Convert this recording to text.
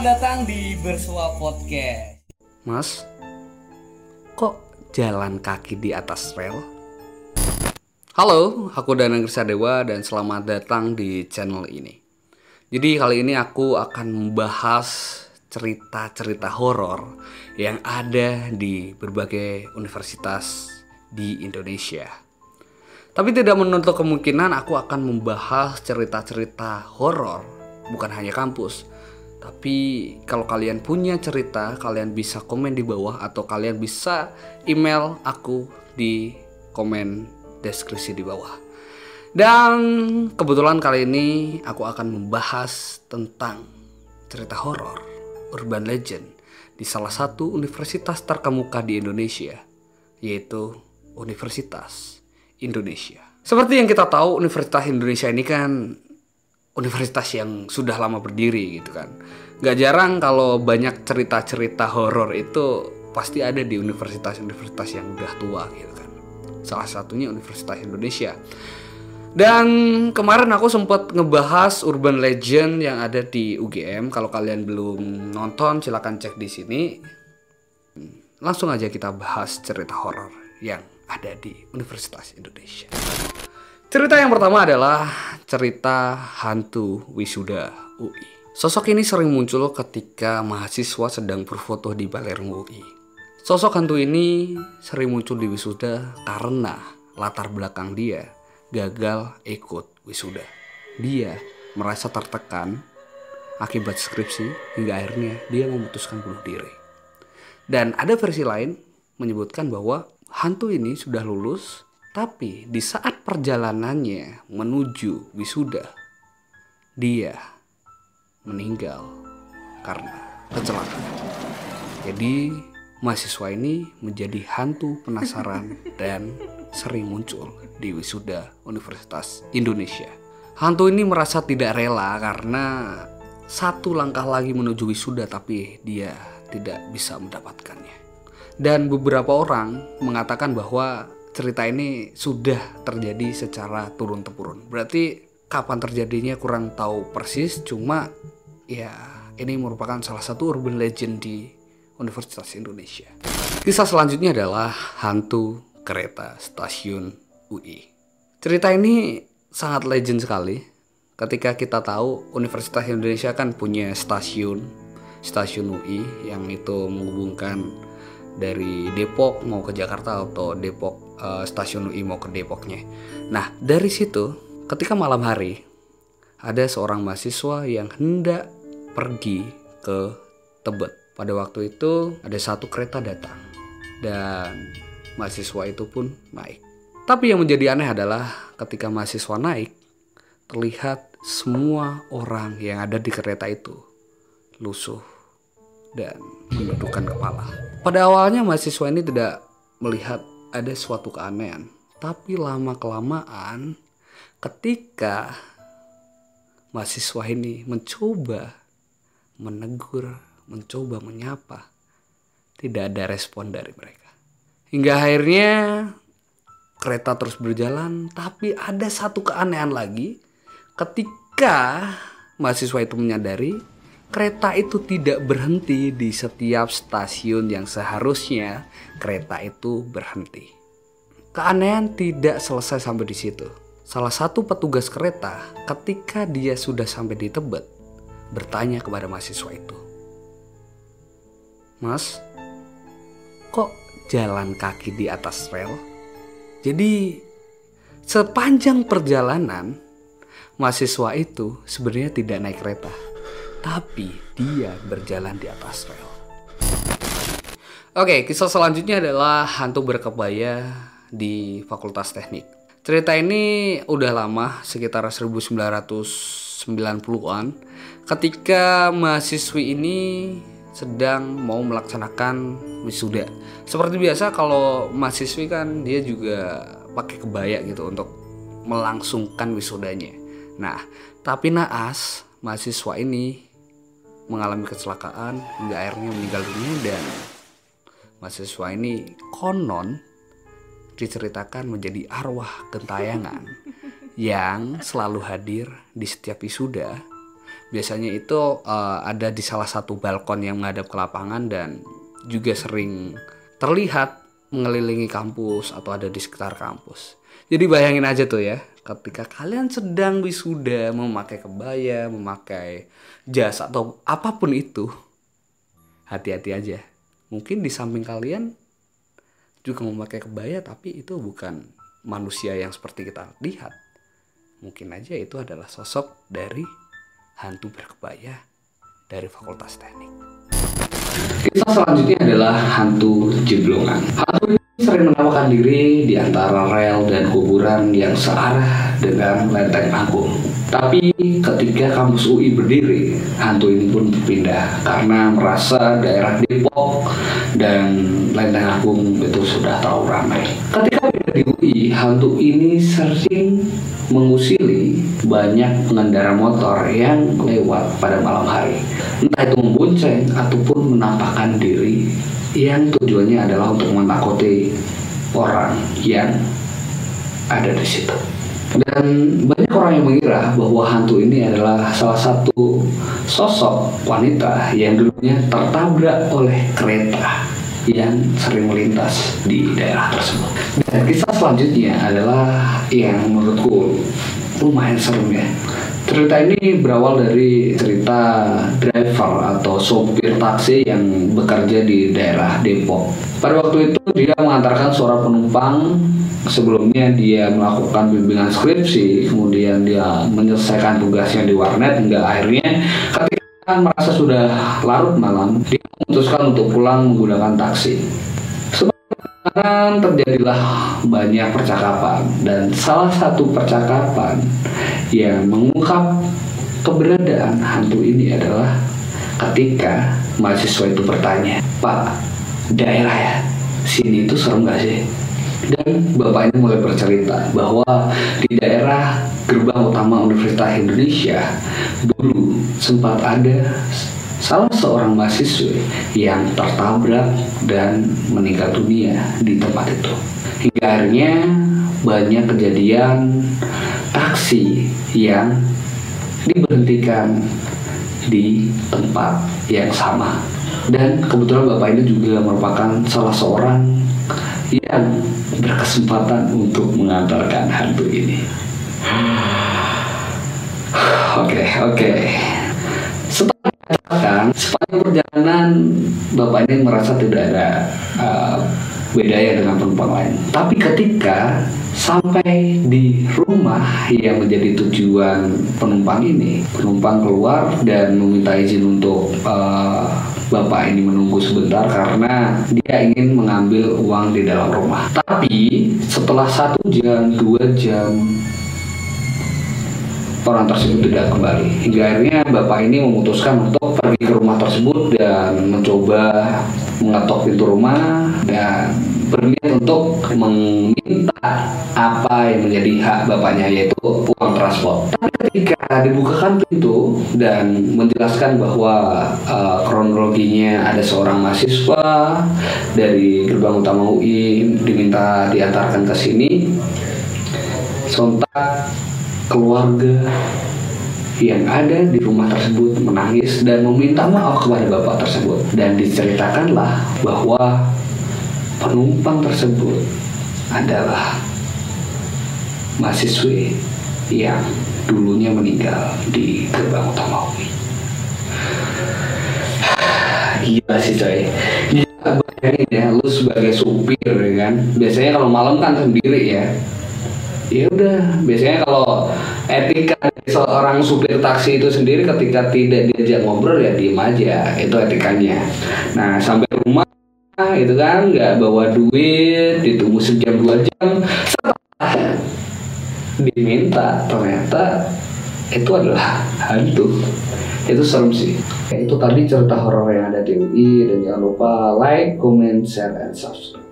Selamat datang di Bersua Podcast. Mas, kok jalan kaki di atas rel? Halo, aku Danang Dewa dan selamat datang di channel ini. Jadi kali ini aku akan membahas cerita-cerita horor yang ada di berbagai universitas di Indonesia. Tapi tidak menutup kemungkinan aku akan membahas cerita-cerita horor bukan hanya kampus. Tapi kalau kalian punya cerita, kalian bisa komen di bawah atau kalian bisa email aku di komen deskripsi di bawah. Dan kebetulan kali ini aku akan membahas tentang cerita horor, urban legend di salah satu universitas terkemuka di Indonesia, yaitu Universitas Indonesia. Seperti yang kita tahu, Universitas Indonesia ini kan universitas yang sudah lama berdiri gitu kan. Gak jarang kalau banyak cerita-cerita horor itu pasti ada di universitas-universitas yang udah tua gitu kan. Salah satunya Universitas Indonesia. Dan kemarin aku sempat ngebahas urban legend yang ada di UGM. Kalau kalian belum nonton, silahkan cek di sini. Langsung aja kita bahas cerita horor yang ada di Universitas Indonesia. Cerita yang pertama adalah cerita hantu wisuda UI. Sosok ini sering muncul ketika mahasiswa sedang berfoto di Palermo UI. Sosok hantu ini sering muncul di wisuda karena latar belakang dia gagal ikut wisuda. Dia merasa tertekan akibat skripsi hingga akhirnya dia memutuskan bunuh diri. Dan ada versi lain menyebutkan bahwa hantu ini sudah lulus, tapi di saat perjalanannya menuju wisuda, dia meninggal karena kecelakaan. Jadi mahasiswa ini menjadi hantu penasaran dan sering muncul di wisuda Universitas Indonesia. Hantu ini merasa tidak rela karena satu langkah lagi menuju wisuda tapi dia tidak bisa mendapatkannya. Dan beberapa orang mengatakan bahwa cerita ini sudah terjadi secara turun-temurun. Berarti kapan terjadinya kurang tahu persis, cuma ya ini merupakan salah satu urban legend di Universitas Indonesia. Kisah selanjutnya adalah hantu kereta stasiun UI. Cerita ini sangat legend sekali ketika kita tahu Universitas Indonesia kan punya stasiun stasiun UI yang itu menghubungkan dari Depok mau ke Jakarta atau Depok uh, stasiun UI mau ke Depoknya. Nah, dari situ ketika malam hari ada seorang mahasiswa yang hendak pergi ke Tebet. Pada waktu itu ada satu kereta datang dan mahasiswa itu pun naik. Tapi yang menjadi aneh adalah ketika mahasiswa naik terlihat semua orang yang ada di kereta itu lusuh dan menundukkan kepala. Pada awalnya mahasiswa ini tidak melihat ada suatu keanehan, tapi lama-kelamaan ketika mahasiswa ini mencoba menegur, mencoba menyapa, tidak ada respon dari mereka. Hingga akhirnya kereta terus berjalan, tapi ada satu keanehan lagi ketika mahasiswa itu menyadari kereta itu tidak berhenti di setiap stasiun yang seharusnya kereta itu berhenti. Keanehan tidak selesai sampai di situ. Salah satu petugas kereta ketika dia sudah sampai di Tebet bertanya kepada mahasiswa itu. Mas, kok jalan kaki di atas rel? Jadi sepanjang perjalanan mahasiswa itu sebenarnya tidak naik kereta tapi dia berjalan di atas rel. Oke, kisah selanjutnya adalah hantu berkebaya di Fakultas Teknik. Cerita ini udah lama, sekitar 1990-an, ketika mahasiswi ini sedang mau melaksanakan wisuda. Seperti biasa kalau mahasiswi kan dia juga pakai kebaya gitu untuk melangsungkan wisudanya. Nah, tapi naas mahasiswa ini mengalami kecelakaan hingga akhirnya meninggal dunia dan mahasiswa ini konon diceritakan menjadi arwah gentayangan yang selalu hadir di setiap wisuda. Biasanya itu uh, ada di salah satu balkon yang menghadap ke lapangan dan juga sering terlihat mengelilingi kampus atau ada di sekitar kampus. Jadi bayangin aja tuh ya, ketika kalian sedang wisuda memakai kebaya, memakai jas atau apa pun itu, hati-hati aja. Mungkin di samping kalian juga memakai kebaya tapi itu bukan manusia yang seperti kita lihat. Mungkin aja itu adalah sosok dari hantu berkebaya dari Fakultas Teknik. Kisah selanjutnya adalah hantu jeblongan. Hantu ini sering menampakkan diri di antara rel dan kuburan yang searah dengan lenteng agung. Tapi ketika kampus UI berdiri, hantu ini pun berpindah karena merasa daerah Depok dan Lenteng Agung itu sudah terlalu ramai. Ketika di UI, hantu ini sering mengusili banyak pengendara motor yang lewat pada malam hari. Entah itu membonceng ataupun menampakkan diri yang tujuannya adalah untuk menakuti orang yang ada di situ. Dan banyak orang yang mengira bahwa hantu ini adalah salah satu sosok wanita yang dulunya tertabrak oleh kereta yang sering melintas di daerah tersebut. Dan kisah selanjutnya adalah yang menurutku lumayan serem ya. Cerita ini berawal dari cerita driver atau sopir taksi yang bekerja di daerah Depok. Pada waktu itu dia mengantarkan seorang penumpang sebelumnya dia melakukan bimbingan skripsi, kemudian dia menyelesaikan tugasnya di warnet hingga akhirnya ketika merasa sudah larut malam, dia memutuskan untuk pulang menggunakan taksi. Sebenarnya terjadilah banyak percakapan dan salah satu percakapan yang mengungkap keberadaan hantu ini adalah ketika mahasiswa itu bertanya, Pak, daerah ya, sini itu serem gak sih? Dan bapak ini mulai bercerita bahwa di daerah gerbang utama Universitas Indonesia dulu sempat ada salah seorang mahasiswa yang tertabrak dan meninggal dunia di tempat itu. Hingga akhirnya banyak kejadian taksi yang diberhentikan di tempat yang sama. Dan kebetulan bapak ini juga merupakan salah seorang yang berkesempatan untuk mengantarkan hantu ini. Oke, oke. Setelah sepanjang perjalanan bapak ini merasa tidak ada uh, bedanya dengan penumpang lain. Tapi ketika sampai di rumah yang menjadi tujuan penumpang ini, penumpang keluar dan meminta izin untuk uh, bapak ini menunggu sebentar karena dia ingin mengambil uang di dalam rumah. Tapi setelah satu jam, dua jam, orang tersebut tidak kembali. Hingga akhirnya bapak ini memutuskan untuk pergi ke rumah tersebut dan mencoba mengetok pintu rumah dan berniat untuk meminta apa yang menjadi hak bapaknya yaitu uang transport. Tapi ketika dibukakan pintu dan menjelaskan bahwa uh, kronologinya ada seorang mahasiswa dari gerbang utama UI diminta diantarkan ke sini, sontak keluarga yang ada di rumah tersebut menangis dan meminta maaf kepada bapak tersebut dan diceritakanlah bahwa penumpang tersebut adalah mahasiswi yang dulunya meninggal di gerbang utama UI. Gila sih coy. Bayangin ya, lu sebagai supir kan. Biasanya kalau malam kan sendiri ya. Ya udah, biasanya kalau etika seorang supir taksi itu sendiri ketika tidak diajak ngobrol ya diem aja, itu etikanya. Nah sampai rumah itu kan nggak bawa duit ditunggu sejam dua jam setelah diminta ternyata itu adalah hantu. Itu serem sih. Itu tadi cerita horor yang ada di UI dan jangan lupa like, comment, share, and subscribe